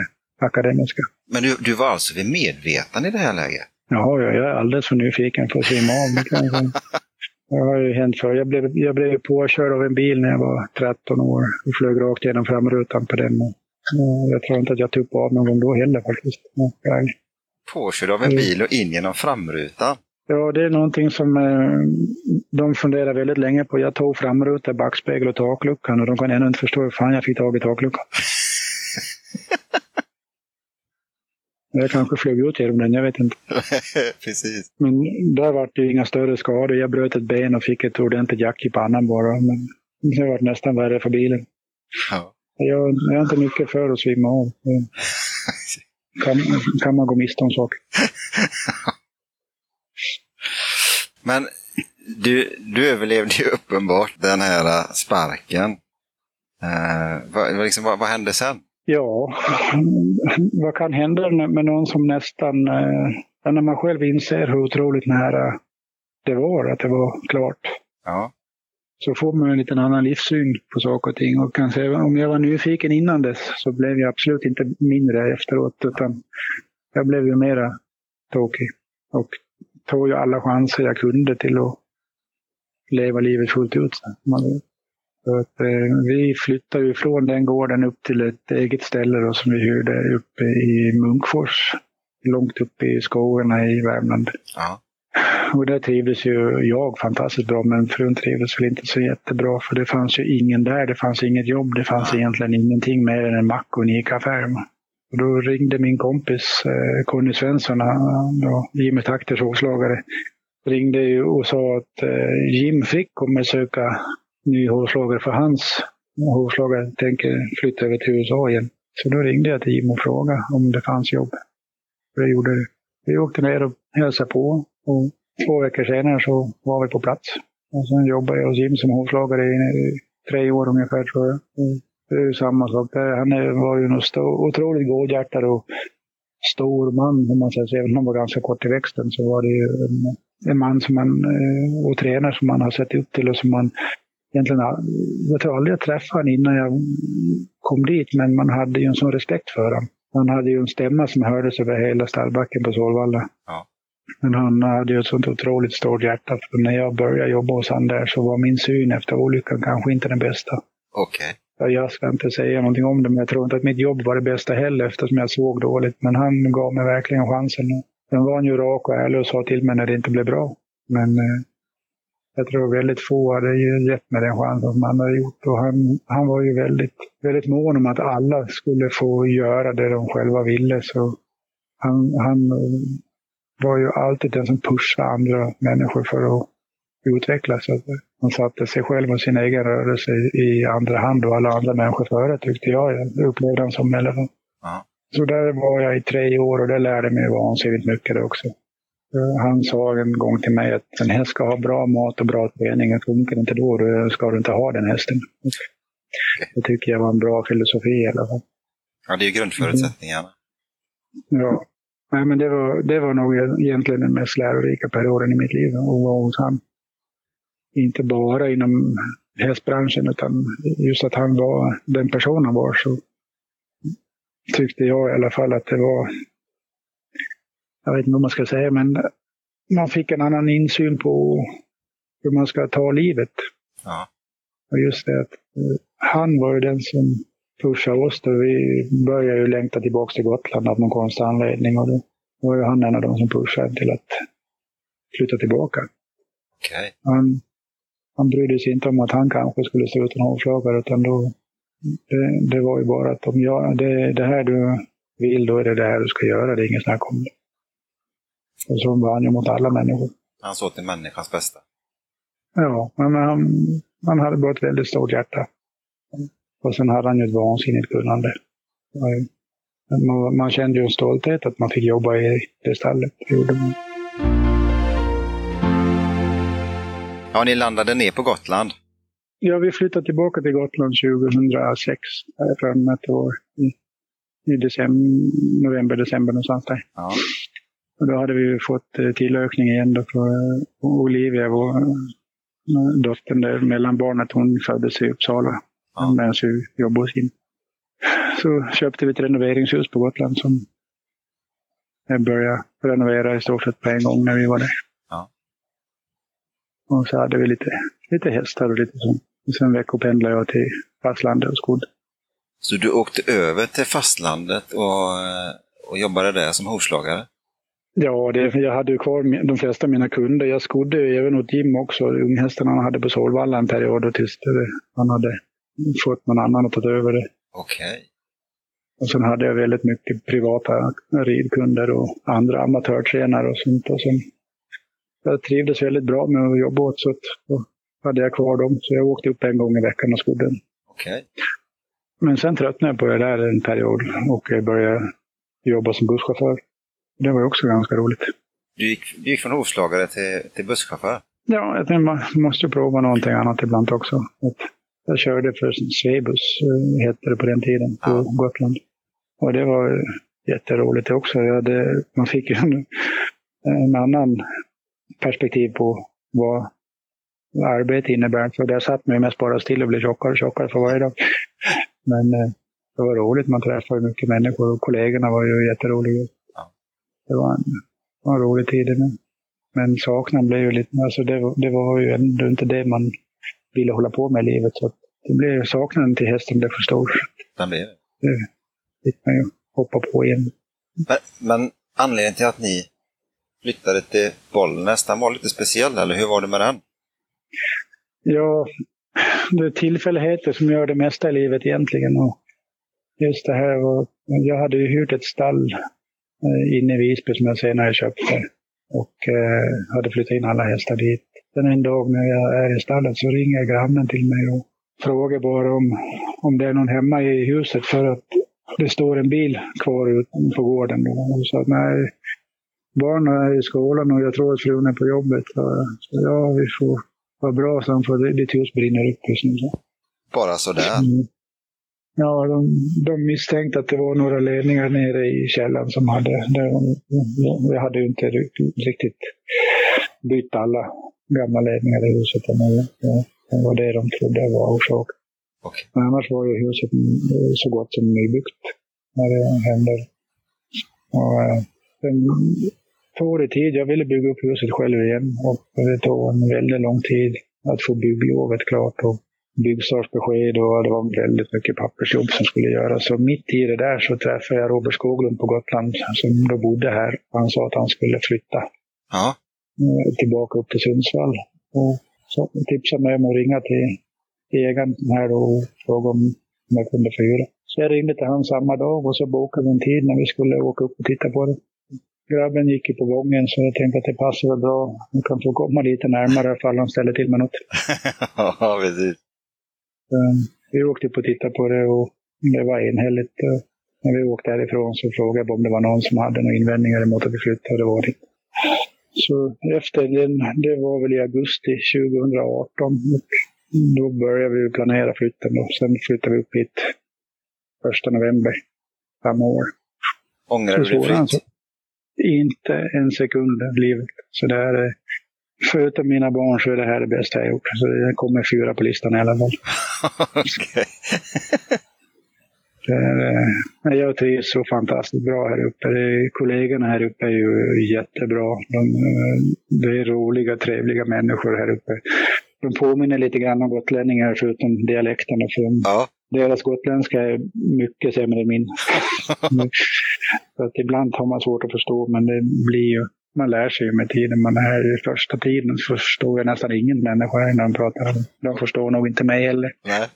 C: Akademiska.
B: Men du, du var alltså vid medvetande i det här läget?
C: Ja, jag är alldeles för nyfiken för att simma av. Det har ju hänt förr. Jag blev, jag blev påkörd av en bil när jag var 13 år och flög rakt genom framrutan på den. Jag tror inte att jag tog av någon gång då heller faktiskt.
B: Påkörd av en bil och in genom framrutan?
C: Ja, det är någonting som eh, de funderar väldigt länge på. Jag tog framruta, backspegel och takluckan och de kan ännu inte förstå hur fan jag fick tag i takluckan. Jag kanske flög ut genom den, jag vet inte.
B: Precis.
C: Men där var det inga större skador. Jag bröt ett ben och fick ett ordentligt jack i pannan bara. Men det var nästan värre för bilen. Ja. Jag, jag är inte mycket för att svimma av. Kan, kan man gå miste om saker.
B: Men du, du överlevde ju uppenbart den här sparken. Uh, vad, liksom, vad, vad hände sen?
C: Ja, vad kan hända med någon som nästan, eh, när man själv inser hur otroligt nära det var, att det var klart.
B: Ja.
C: Så får man en liten annan livssyn på saker och ting. Och kan säga, om jag var nyfiken innan dess så blev jag absolut inte mindre efteråt, utan jag blev ju mera tokig. Och tog ju alla chanser jag kunde till att leva livet fullt ut. Så att, eh, vi flyttade ju från den gården upp till ett eget ställe då, som vi hyrde uppe i Munkfors. Långt uppe i skogarna i Värmland.
B: Ja.
C: Och där trivdes ju jag fantastiskt bra, men frun trivdes väl inte så jättebra. För det fanns ju ingen där, det fanns inget jobb, det fanns ja. egentligen ingenting mer än en mack och en ICA-affär. Och då ringde min kompis eh, Conny Svensson, då, Jimmy Takters hovslagare, ringde ju och sa att eh, Jim Frick kommer söka ny hovslagare för hans hovslagare tänker flytta över till USA igen. Så då ringde jag till Jim och frågade om det fanns jobb. Det gjorde det. Vi åkte ner och hälsade på och två veckor senare så var vi på plats. Och sen jobbade jag hos Jim som hovslagare i tre år ungefär tror jag. Det är ju samma sak där. Han var ju en otroligt godhjärtad och stor man, om man säger så. Även om han var ganska kort i växten så var det ju en, en man som man, eh, och tränare som man har sett upp till och som man egentligen, jag tror aldrig jag träffade honom innan jag kom dit, men man hade ju en sån respekt för honom. Han hade ju en stämma som hördes över hela stallbacken på Solvalla.
B: Ja.
C: Men han hade ju ett sånt otroligt stort hjärta. För när jag började jobba hos honom där så var min syn efter olyckan kanske inte den bästa.
B: Okej. Okay.
C: Jag ska inte säga någonting om det, men jag tror inte att mitt jobb var det bästa heller eftersom jag såg dåligt. Men han gav mig verkligen chansen. Sen var han ju rak och ärlig och sa till mig när det inte blev bra. Men eh, jag tror väldigt få hade gett mig den chansen som han hade gjort. Och han, han var ju väldigt, väldigt mån om att alla skulle få göra det de själva ville. Så han, han var ju alltid den som pushade andra människor för att utvecklas. Han satte sig själv och sin egen rörelse i andra hand och alla andra människor före tyckte jag. Jag upplevde han som i alla fall. Så där var jag i tre år och det lärde mig vansinnigt mycket också. Han sa en gång till mig att en häst ska ha bra mat och bra träning. Funkar inte då, då ska du inte ha den hästen. Det tycker jag var en bra filosofi i alla fall.
B: Ja, det är ju grundförutsättningarna.
C: Mm. Ja. Nej, men det var, det var nog egentligen den mest lärorika perioden i mitt liv att vara hos han. Inte bara inom hästbranschen, utan just att han var den person han var så tyckte jag i alla fall att det var jag vet inte vad man ska säga, men man fick en annan insyn på hur man ska ta livet.
B: Ja.
C: Och just det att eh, han var ju den som pushade oss. Då vi började ju längta tillbaka till Gotland av någon konstig anledning. Och då var ju han en av de som pushade till att flytta tillbaka.
B: Okay.
C: Han, han brydde sig inte om att han kanske skulle stå utan hovslagare, utan då, det, det, var ju bara att om jag, det, det här du vill, då är det det här du ska göra. Det är inget snack om det. Och så var han ju mot alla människor.
B: Han såg till människans bästa.
C: Ja, men han, han hade bara ett väldigt stort hjärta. Och sen hade han ju ett vansinnigt kunnande. Man, man kände ju en stolthet att man fick jobba i det stallet. Det gjorde man.
B: Ja, ni landade ner på Gotland?
C: Ja, vi flyttade tillbaka till Gotland 2006. Fram ett år. I, i december, november, december någonstans där.
B: Ja.
C: Och då hade vi fått eh, tillökning igen då för Olivia, vår eh, dottern där, mellanbarnet, hon föddes i Uppsala ja. medan vi jobbade hos henne. Så köpte vi ett renoveringshus på Gotland som jag började renovera i stort sett på en gång när vi var där. Och så hade vi lite, lite hästar och lite sånt. Och sen veckopendlade jag till fastlandet och skodde.
B: Så du åkte över till fastlandet och, och jobbade där som hovslagare?
C: Ja, det, jag hade ju kvar de flesta av mina kunder. Jag skodde ju även åt Jim också, unghästarna han hade på Solvalla en period tills han hade fått någon annan att ta över det.
B: Okej. Okay.
C: Och sen hade jag väldigt mycket privata ridkunder och andra amatörtränare och sånt. Och sen, jag trivdes väldigt bra med att jobba åt så att då hade jag kvar dem. Så jag åkte upp en gång i veckan och skodde.
B: Okej. Okay.
C: Men sen tröttnade jag på det där en period och jag började jobba som busschaufför. Det var också ganska roligt.
B: Du gick, du gick från hovslagare till, till busschaufför?
C: Ja, jag tänkte man måste prova någonting annat ibland också. Jag körde för Swebus, eh, hette det på den tiden, på ja. Gotland. Och det var jätteroligt också. Jag hade, man fick en, en annan perspektiv på vad arbete innebär. För där satt man ju mest bara still och blev tjockare och tjockare för varje dag. Men eh, det var roligt, man träffade mycket människor och kollegorna var ju jätteroliga. Ja. Det var en, var en rolig tid. Men, men saknaden blev ju lite, alltså det, det var ju ändå inte det man ville hålla på med i livet. Så det blev saknaden till hästen blev för stor.
B: Den blev det?
C: Det fick man ju hoppa på igen.
B: Men, men anledningen till att ni flyttade till Bollnäs, den var lite speciell, eller hur var det med den?
C: Ja, det är tillfälligheter som gör det mesta i livet egentligen. Och just det här var, jag hade ju hyrt ett stall eh, inne i Visby som jag senare köpte. Och eh, hade flyttat in alla hästar dit. Sen en dag när jag är i stallet så ringer grannen till mig och frågar bara om, om det är någon hemma i huset för att det står en bil kvar ute på gården. Och så, nej, barnen är i skolan och jag tror att frun är på jobbet. Så, ja, vi får vara bra så för ditt hus brinner upp just nu.
B: Bara sådär? Mm.
C: Ja, de, de misstänkte att det var några ledningar nere i källaren som hade... Vi hade ju inte riktigt bytt alla gamla ledningar i huset. Men det var det de trodde var orsaken. Okay. Men annars var ju huset så gott som nybyggt när det hände. Och, eh, sen tog det tid. Jag ville bygga upp huset själv igen och det tog en väldigt lång tid att få bygglovet klart och byggstartsbesked och det var väldigt mycket pappersjobb som skulle göras. Så mitt i det där så träffade jag Robert Skoglund på Gotland som då bodde här. Han sa att han skulle flytta
B: ja.
C: Eh, tillbaka upp till Sundsvall. Och så tipsade mig om att ringa till ägaren här och fråga om jag kunde få hyra. Så jag ringde till honom samma dag och så bokade vi en tid när vi skulle åka upp och titta på det. Grabben gick ju på gången så jag tänkte att det passar väl bra. Jag kan få komma lite närmare ifall de ställer till med något.
B: ja, precis.
C: Vi åkte upp och tittade på det och det var enhälligt. När vi åkte härifrån så frågade jag om det var någon som hade några invändningar emot att vi flyttade. Det var det Så efter den, det var väl i augusti 2018. Då började vi planera flytten. Då. Sen flyttade vi upp hit första november samma år.
B: Ångrar du dig flytt?
C: Inte en sekund av livet. Så det är, förutom mina barn så är det här det bästa jag gjort. Så det kommer fyra på listan i alla fall. Okay. jag trivs så fantastiskt bra här uppe. kollegorna här uppe är ju jättebra. De, det är roliga, trevliga människor här uppe. De påminner lite grann om gotlänningar förutom dialekterna. För
B: ja.
C: Deras gotländska är mycket sämre än min. så att ibland har man svårt att förstå, men det blir ju, man lär sig ju med tiden. Man är här i första tiden så förstår jag nästan ingen människa när de pratar. De förstår nog inte mig heller.
B: Nej.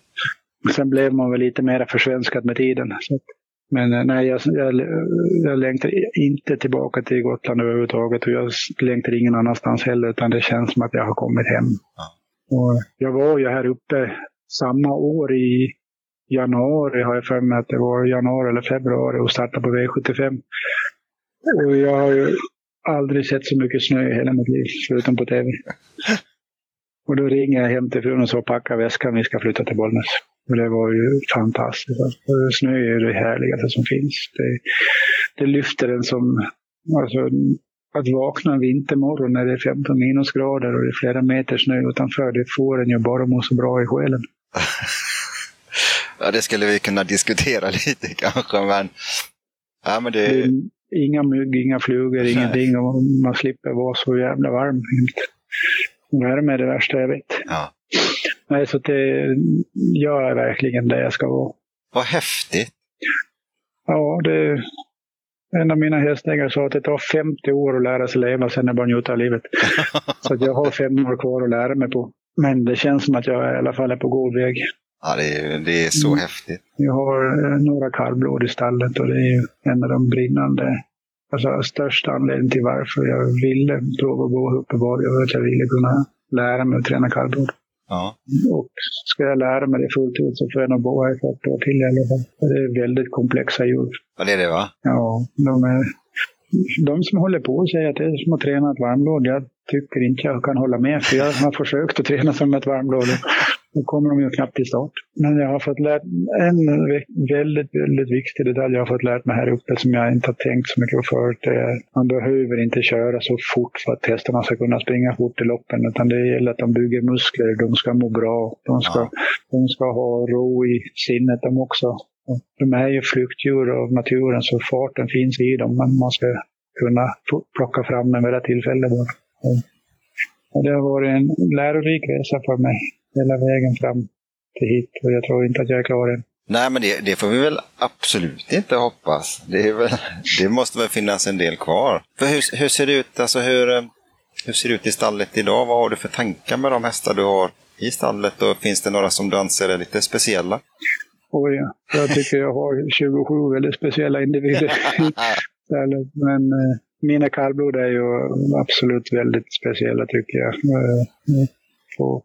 C: Sen blev man väl lite mer försvenskad med tiden. Så. Men eh, nej, jag, jag, jag längtar inte tillbaka till Gotland överhuvudtaget och jag längtar ingen annanstans heller utan det känns som att jag har kommit hem.
B: Ja.
C: Och jag var ju här uppe samma år i januari, har jag för mig att det var januari eller februari och startade på V75. Och jag har ju aldrig sett så mycket snö i hela mitt liv, förutom på tv. Och då ringer jag hem till frun och så packa väskan, vi ska flytta till Bollnäs. Och det var ju fantastiskt. Alltså, snö är det härligaste som finns. Det, det lyfter en som... Alltså, att vakna en vintermorgon när det är 15 minusgrader och det är flera meter snö utanför, det får en ju bara må så bra i själen.
B: ja, det skulle vi kunna diskutera lite kanske, men... Ja, men det...
C: Inga mygg, inga flugor, ingenting. Och man slipper vara så jävla varm. Värme är det värsta jag vet.
B: Ja.
C: Nej, så det, jag är verkligen där jag ska vara.
B: Vad häftigt!
C: Ja, det, en av mina hästägare sa att det tar 50 år att lära sig leva, sen är det bara att njuta av livet. så jag har fem år kvar att lära mig på. Men det känns som att jag i alla fall är på god väg.
B: Ja, det är, det är så
C: Mm.
B: häftigt.
C: Jag har eh, några kallblod i stallet och det är en av de brinnande, alltså största anledningen till varför jag ville prova att gå uppe var att jag ville kunna lära mig att träna kallblod.
B: Ja.
C: Och ska jag lära mig det fullt ut så får jag nog bo här i 40 år till i alla fall. Det är väldigt komplexa djur.
B: ja, det är det va?
C: Ja, de, är, de som håller på säger att det är som att träna ett varmblod, jag tycker inte jag kan hålla med. För jag har försökt att träna som ett varmblod. Då kommer de ju knappt till start. Men jag har fått lärt en väldigt, väldigt viktig detalj jag har fått lärt mig här uppe som jag inte har tänkt så mycket på förut. Det är att man behöver inte köra så fort för att hästarna ska kunna springa fort i loppen. Utan det gäller att de bygger muskler, de ska må bra, de ska,
B: Ja.
C: de ska ha ro i sinnet de också. De är ju flyktdjur av naturen så farten finns i dem. Men man ska kunna pl- plocka fram den vid rätt tillfälle Och det har varit en lärorik resa för mig hela vägen fram till hit. Och jag tror inte att jag är klar än.
B: Nej, men det, det får vi väl absolut inte hoppas. Det, väl, det måste väl finnas en del kvar. För hur, hur ser det ut? Alltså hur, hur ser det ut i stallet idag? Vad har du för tankar med de hästar du har i stallet? Och finns det några som du anser är lite speciella?
C: Och jag, jag tycker jag har 27 väldigt speciella individer. Men eh, mina kallblod är ju absolut väldigt speciella tycker jag. Eh, och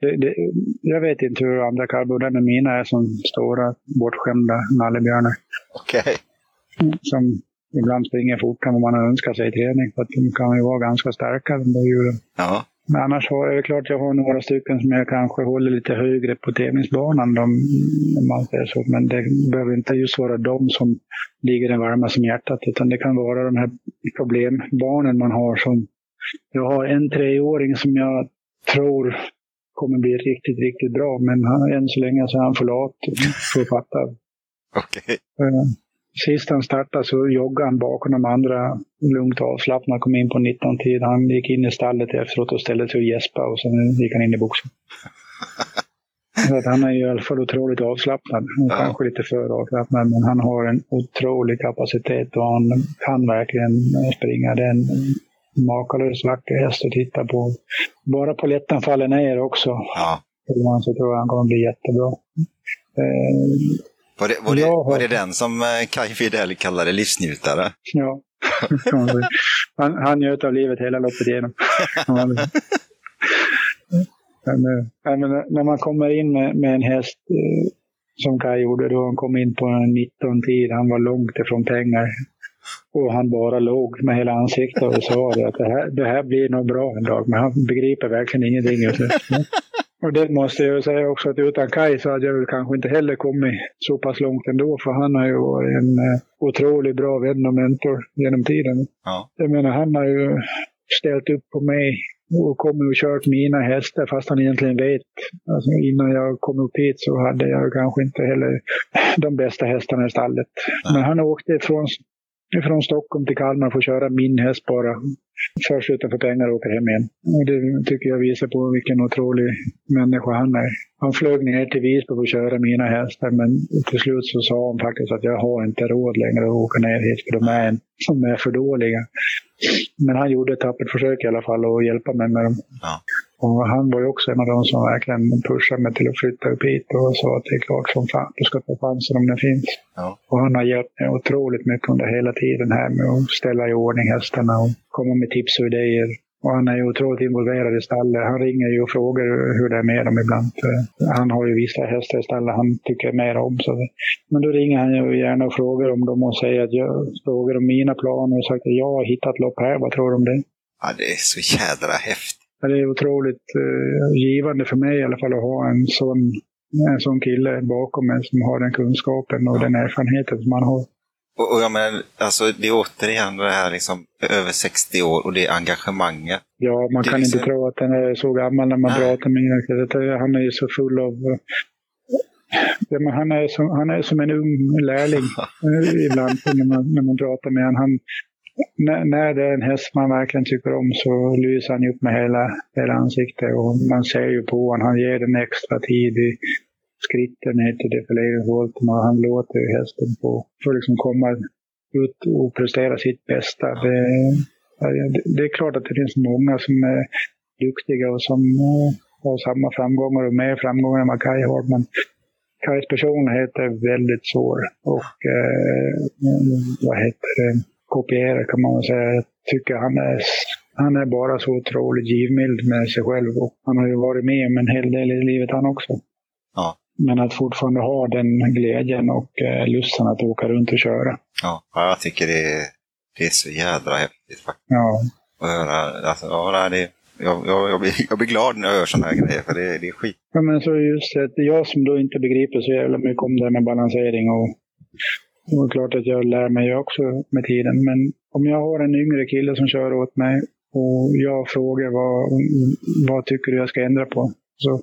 C: det, det, jag vet inte hur andra kallblod är, men mina är som stora bortskämda nallebjörnar.
B: Okej.
C: som ibland springer fortare än vad man önskar sig i träning. För att de kan ju vara ganska starka de där djuren.
B: Ja.
C: Men annars har jag klart jag har några stycken som jag kanske håller lite högre på tävlingsbanan. De, om man säger så. Men det behöver inte just vara de som ligger den varma som hjärtat. Utan det kan vara de här problembarnen man har som... Jag har en treåring som jag tror kommer bli riktigt, riktigt bra. Men han, än så länge så är han för lat för att fatta
B: Okej.
C: Eh, Sist han startade så joggade han bakom de andra lugnt och avslappnat. Kom in på 19-tid. Han gick in i stallet efteråt och ställde sig och gäspade och sen gick han in i boxen. Så att han är ju i alla fall otroligt avslappnad.
B: Ja.
C: Kanske lite för avslappnad, men han har en otrolig kapacitet och han kan verkligen springa. Det är en makalös vacker häst att titta på. Bara på lättan faller ner också.
B: Ja.
C: Så tror jag han kommer bli jättebra. Eh,
B: Var det, var, det,
C: har-
B: var det den som eh, Kaj Fidel kallade livsnjutare?
C: Ja. han, han njöt av livet hela loppet igenom. Men, men när man kommer in med, med en häst eh, som Kaj gjorde då, han kom in på en 19-tid, han var långt ifrån pengar. Och han bara låg med hela ansiktet och sa det att det här, det här blir nog bra en dag. Men han begriper verkligen ingenting just nu. Och det måste jag säga också att utan Kaj så hade jag väl kanske inte heller kommit så pass långt ändå. För han har ju varit en eh, otroligt bra vän och mentor genom tiden.
B: Ja.
C: Jag menar, han har ju ställt upp på mig och kommit och kört mina hästar fast han egentligen vet. Alltså, innan jag kom upp hit så hade jag kanske inte heller de bästa hästarna i stallet. Men han åkte från, från Stockholm till Kalmar får köra min häst bara. Först utanför pengar och åker hem igen. Och det tycker jag visar på vilken otrolig människa han är. Han flög ner till Visby för att köra mina hästar men till slut så sa han faktiskt att jag har inte råd längre att åka ner hit för de är, som är för dåliga. Men han gjorde ett tappert försök i alla fall att hjälpa mig med dem.
B: Ja.
C: Och han var ju också en av de som verkligen pushade mig till att flytta upp hit och sa att det är klart som fan, du ska ta chansen om den finns.
B: Ja.
C: Och han har hjälpt mig otroligt mycket under hela tiden här med att ställa i ordning hästarna och komma med tips och idéer. Och han är ju otroligt involverad i stallet. Han ringer ju och frågar hur det är med dem ibland. För han har ju vissa hästar i stallet han tycker mer om. Så. Men då ringer han ju gärna och frågar om dem och säger att jag frågar om mina planer och sagt att jag har hittat lopp här. Vad tror du om det?
B: ja, det är så jädra häftigt.
C: Ja, Det är otroligt eh, givande för mig i alla fall att ha en sån, en sån kille bakom mig som har den kunskapen och den erfarenheten som han har.
B: Och, och jag menar, alltså det är återigen det här liksom över 60 år och det engagemanget.
C: Ja, man
B: Det
C: kan inte
B: liksom-
C: tro att han är så gammal när man
B: Nej.
C: pratar med honom. Han är ju så full av... Ja, men han, är som, han är som en ung lärling eh, ibland när man, när man pratar med honom. Han, när, när det är en häst man verkligen tycker om så lyser han upp med hela, hela ansiktet och man ser ju på honom, han ger den extra tid i skritten ner till defileringsvolten och han låter ju hästen få, få liksom komma ut och prestera sitt bästa. Det, det är klart att det finns många som är duktiga och som eh, har samma framgångar och mer framgångar än vad Kaj har. Men Kajs personlighet är väldigt svår och eh, vad heter det, kopiera kan man väl säga. Jag tycker han är, han är bara så otroligt givmild med sig själv och han har ju varit med om en hel del i livet han också.
B: Ja.
C: Men att fortfarande ha den glädjen och eh, lusten att åka runt och köra.
B: Ja, jag tycker det är, det är så jädra häftigt faktiskt.
C: Ja.
B: Att höra, alltså, ja, det, jag, jag, jag, blir, jag blir glad när jag hör sådana här grejer, för det, det är skit.
C: Ja, men så just det, jag som då inte begriper så jävla mycket om det här med balansering och, och klart att jag lär mig också med tiden. Men om jag har en yngre kille som kör åt mig och jag frågar vad, vad tycker du jag ska ändra på? Så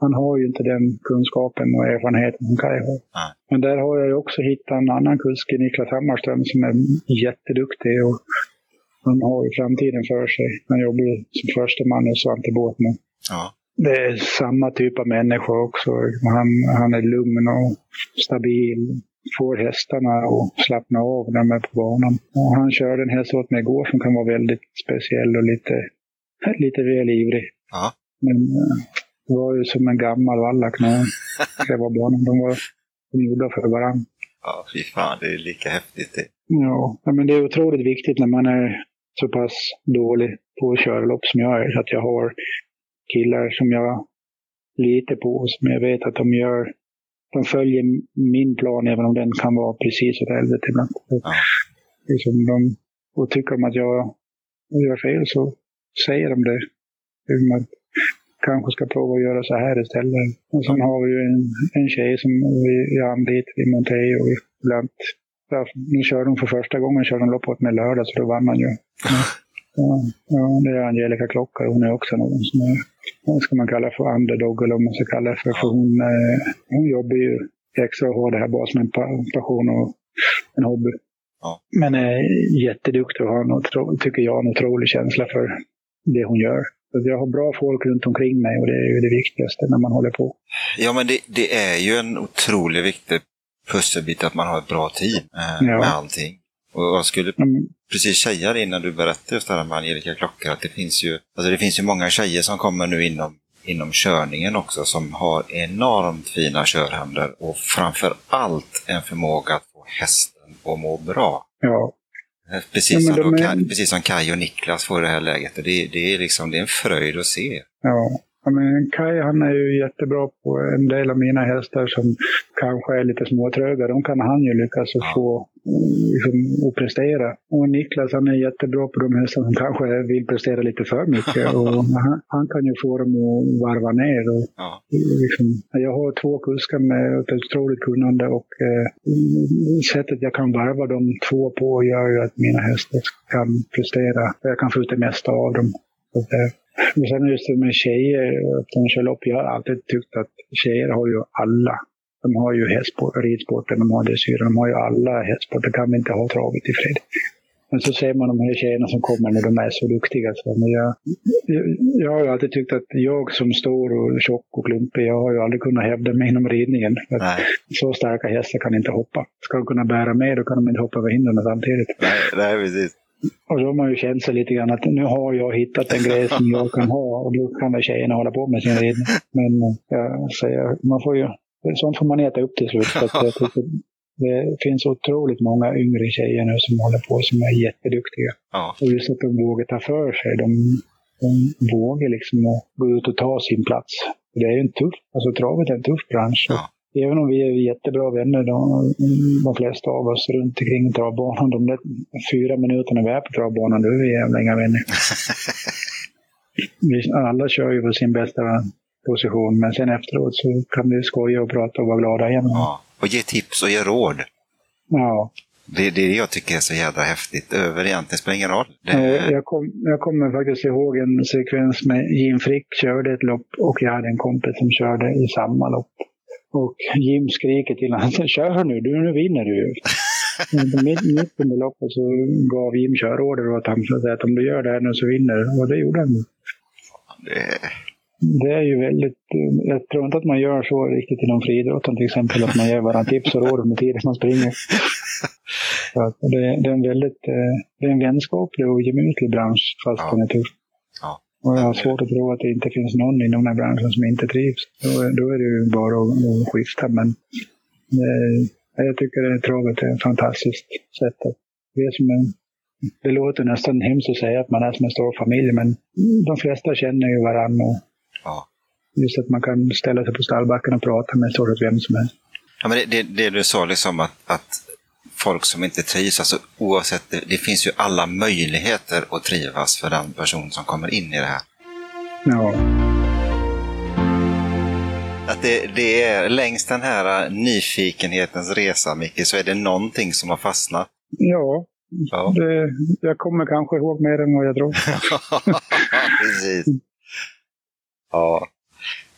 C: han har ju inte den kunskapen och erfarenheten som Kaj har.
B: Nej.
C: Men där har jag ju också hittat en annan kusk, Niklas Hammarström, som är jätteduktig. Och han har ju framtiden för sig. Han jobbar ju som första man hos Svante Båtman.
B: Ja,
C: Det är samma typ av människa också. Han, han är lugn och stabil. Får hästarna att slappna av när de är på banan. Och han körde en häst åt mig igår som kan vara väldigt speciell och lite, lite väl ivrig.
B: ja.
C: Men eh, det var ju som en gammal vallack när klev av banan. De var de gjorda för varandra.
B: ja fy fan, det är lika häftigt det.
C: Ja, ja, men det är otroligt viktigt när man är så pass dålig på att köra lopp som jag är. Så att jag har killar som jag litar på och som jag vet att de gör de följer min plan även om den kan vara precis åt helvete ibland.
B: Ja.
C: Liksom de, och tycker de att jag gör fel så säger de det. Att kanske ska prova att göra så här istället. Och sen har vi ju en, en tjej som vi, anlitar i Monteo och ibland Ja, nu körde hon för första gången körde hon loppet med lördag, så då vann man ju. Ja, ja, det är Angelica Klockare. Hon är också någon som är, vad ska man kalla för underdog eller vad man ska kalla det för. För hon, eh, hon jobbar ju extra hårt det här bara som en pa- passion och en hobby.
B: Ja.
C: Men är jätteduktig och har en otro, tycker jag en otrolig känsla för det hon gör. Så jag har bra folk runt omkring mig och det är ju det viktigaste när man håller på.
B: Ja, men det, det är ju en otroligt viktig pusselbit att man har ett bra team eh,
C: Ja.
B: med allting. Och jag skulle
C: Mm,
B: precis säga innan du berättade just det här med Angelica Klockare, att det finns ju, alltså det finns ju många tjejer som kommer nu inom, inom körningen också som har enormt fina körhänder och framför allt en förmåga att få hästen att må bra.
C: ja,
B: Eh, Precis,
C: Ja,
B: som,
C: är-
B: Kaj- precis som Kaj och Niklas får det här läget. Det, det, är liksom, det är en fröjd att se.
C: Ja. ja men Kai han är ju jättebra på en del av mina hästar som kanske är lite småtröga. De kan han ju lyckas
B: Ja.
C: få liksom, att prestera. Och Niklas han är jättebra på de hästar som kanske vill prestera lite för mycket. Och han, han kan ju få dem att varva ner. Och,
B: Ja,
C: liksom, jag har två kuskar med ett otroligt kunnande och eh, sättet jag kan varva de två på gör ju att mina hästar kan prestera. Jag kan få ut det mesta av dem. Att, eh, men sen just det med tjejer, att de kör lopp. Jag har alltid tyckt att tjejer har ju alla. De har ju hästsport, ridsporten, de har dressyren, de har ju alla hästsporter. kan vi inte ha travet i fred. Men så ser man de här tjejerna som kommer när de är så duktiga. Så men jag, jag, jag har ju alltid tyckt att jag som stor och tjock och klumpig, jag har ju aldrig kunnat hävda mig inom ridningen. Så starka hästar kan inte hoppa. Ska de kunna bära med, då kan de inte hoppa över hindren samtidigt.
B: nej, nej, precis.
C: Och då har man ju känt sig lite grann att nu har jag hittat en grej som jag kan ha och då kan väl tjejerna hålla på med sin ridning. Men eh, jag säger, man får ju, sånt får man äta upp till slut. Så det finns otroligt många yngre tjejer nu som håller på som är jätteduktiga.
B: Ja,
C: Och just att de vågar ta för sig. De, de vågar liksom gå ut och ta sin plats. Det är ju en tuff, alltså travet är en tuff bransch.
B: ja,
C: Även om vi är jättebra vänner, de, de flesta av oss runt omkring travbanan, de där fyra minuterna vi är på travbanan, då är vi jävla inga vänner. Vi, alla kör ju på sin bästa position, men sen efteråt så kan vi skoja och prata och vara glada igen.
B: ja. Och ge tips och ge råd.
C: Ja.
B: Det är det jag tycker är så jädra häftigt. Över egentligen spelar ingen roll. Det,
C: Jag, kom, jag kommer faktiskt ihåg en sekvens med Jim Frick körde ett lopp och jag hade en kompis som körde i samma lopp. Och Jim skriker till honom, kör nu, du, nu vinner du mitt, mitt under loppet så gav Jim körorder åt honom så att om du gör det här nu så vinner du. Och det gjorde han.
B: Det,
C: Det är ju väldigt... eh, Jag tror inte att man gör så riktigt inom friidrotten till exempel. Att man ger varandra tips och råd under tiden man springer. Så det, det, är en väldigt... eh, Det är en vänskaplig och gemytlig bransch fast
B: Ja.
C: den är tuff.
B: Ja.
C: Och jag har svårt att tro att det inte finns någon inom den här branschen som inte trivs. Då, är- då är det ju bara att, att skifta. Men eh, jag tycker att travet är ett fantastiskt sätt att... Det, är som en, det låter nästan hemskt att säga att man är som en stor familj, men de flesta känner ju varandra. Och
B: ja.
C: just att man kan ställa sig på stallbacken och prata med stort vem som helst.
B: Ja, men det, det, det du sa, liksom att, att folk som inte trivs, alltså oavsett, det, det finns ju alla möjligheter att trivas för den person som kommer in i det här.
C: Ja,
B: Att det, det är längs den här nyfikenhetens resa, Micke, så är det någonting som har fastnat.
C: ja
B: Ja,
C: det, jag kommer kanske ihåg mer än vad jag tror.
B: precis. Ja.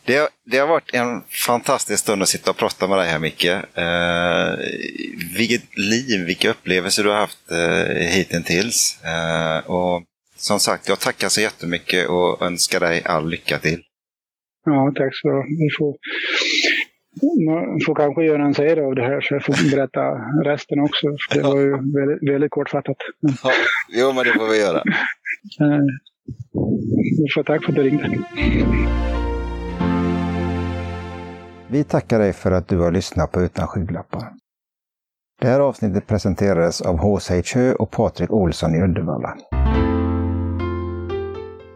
B: Det, har- det har varit en fantastisk stund att sitta och prata med dig här, Micke. Eh, vilket liv, vilka upplevelser du har haft eh, hittills. Eh, och som sagt, jag tackar så jättemycket och önskar dig all lycka till.
C: Ja, tack så Vi får, man får kanske göra en serie av det här så jag får berätta resten också. Det var ju väldigt, väldigt kortfattat.
B: Ja, jo, men det får vi göra.
C: Du vi får tack för att du ringde.
A: Vi tackar dig för att du har lyssnat på Utan skygglappar. Det här avsnittet presenterades av H.C. Hö och Patrik Olsson i Uddevalla.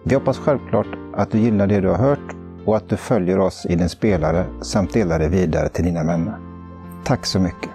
A: Vi hoppas självklart att du gillar det du har hört och att du följer oss i din spelare samt delar det vidare till dina vänner. Tack så mycket!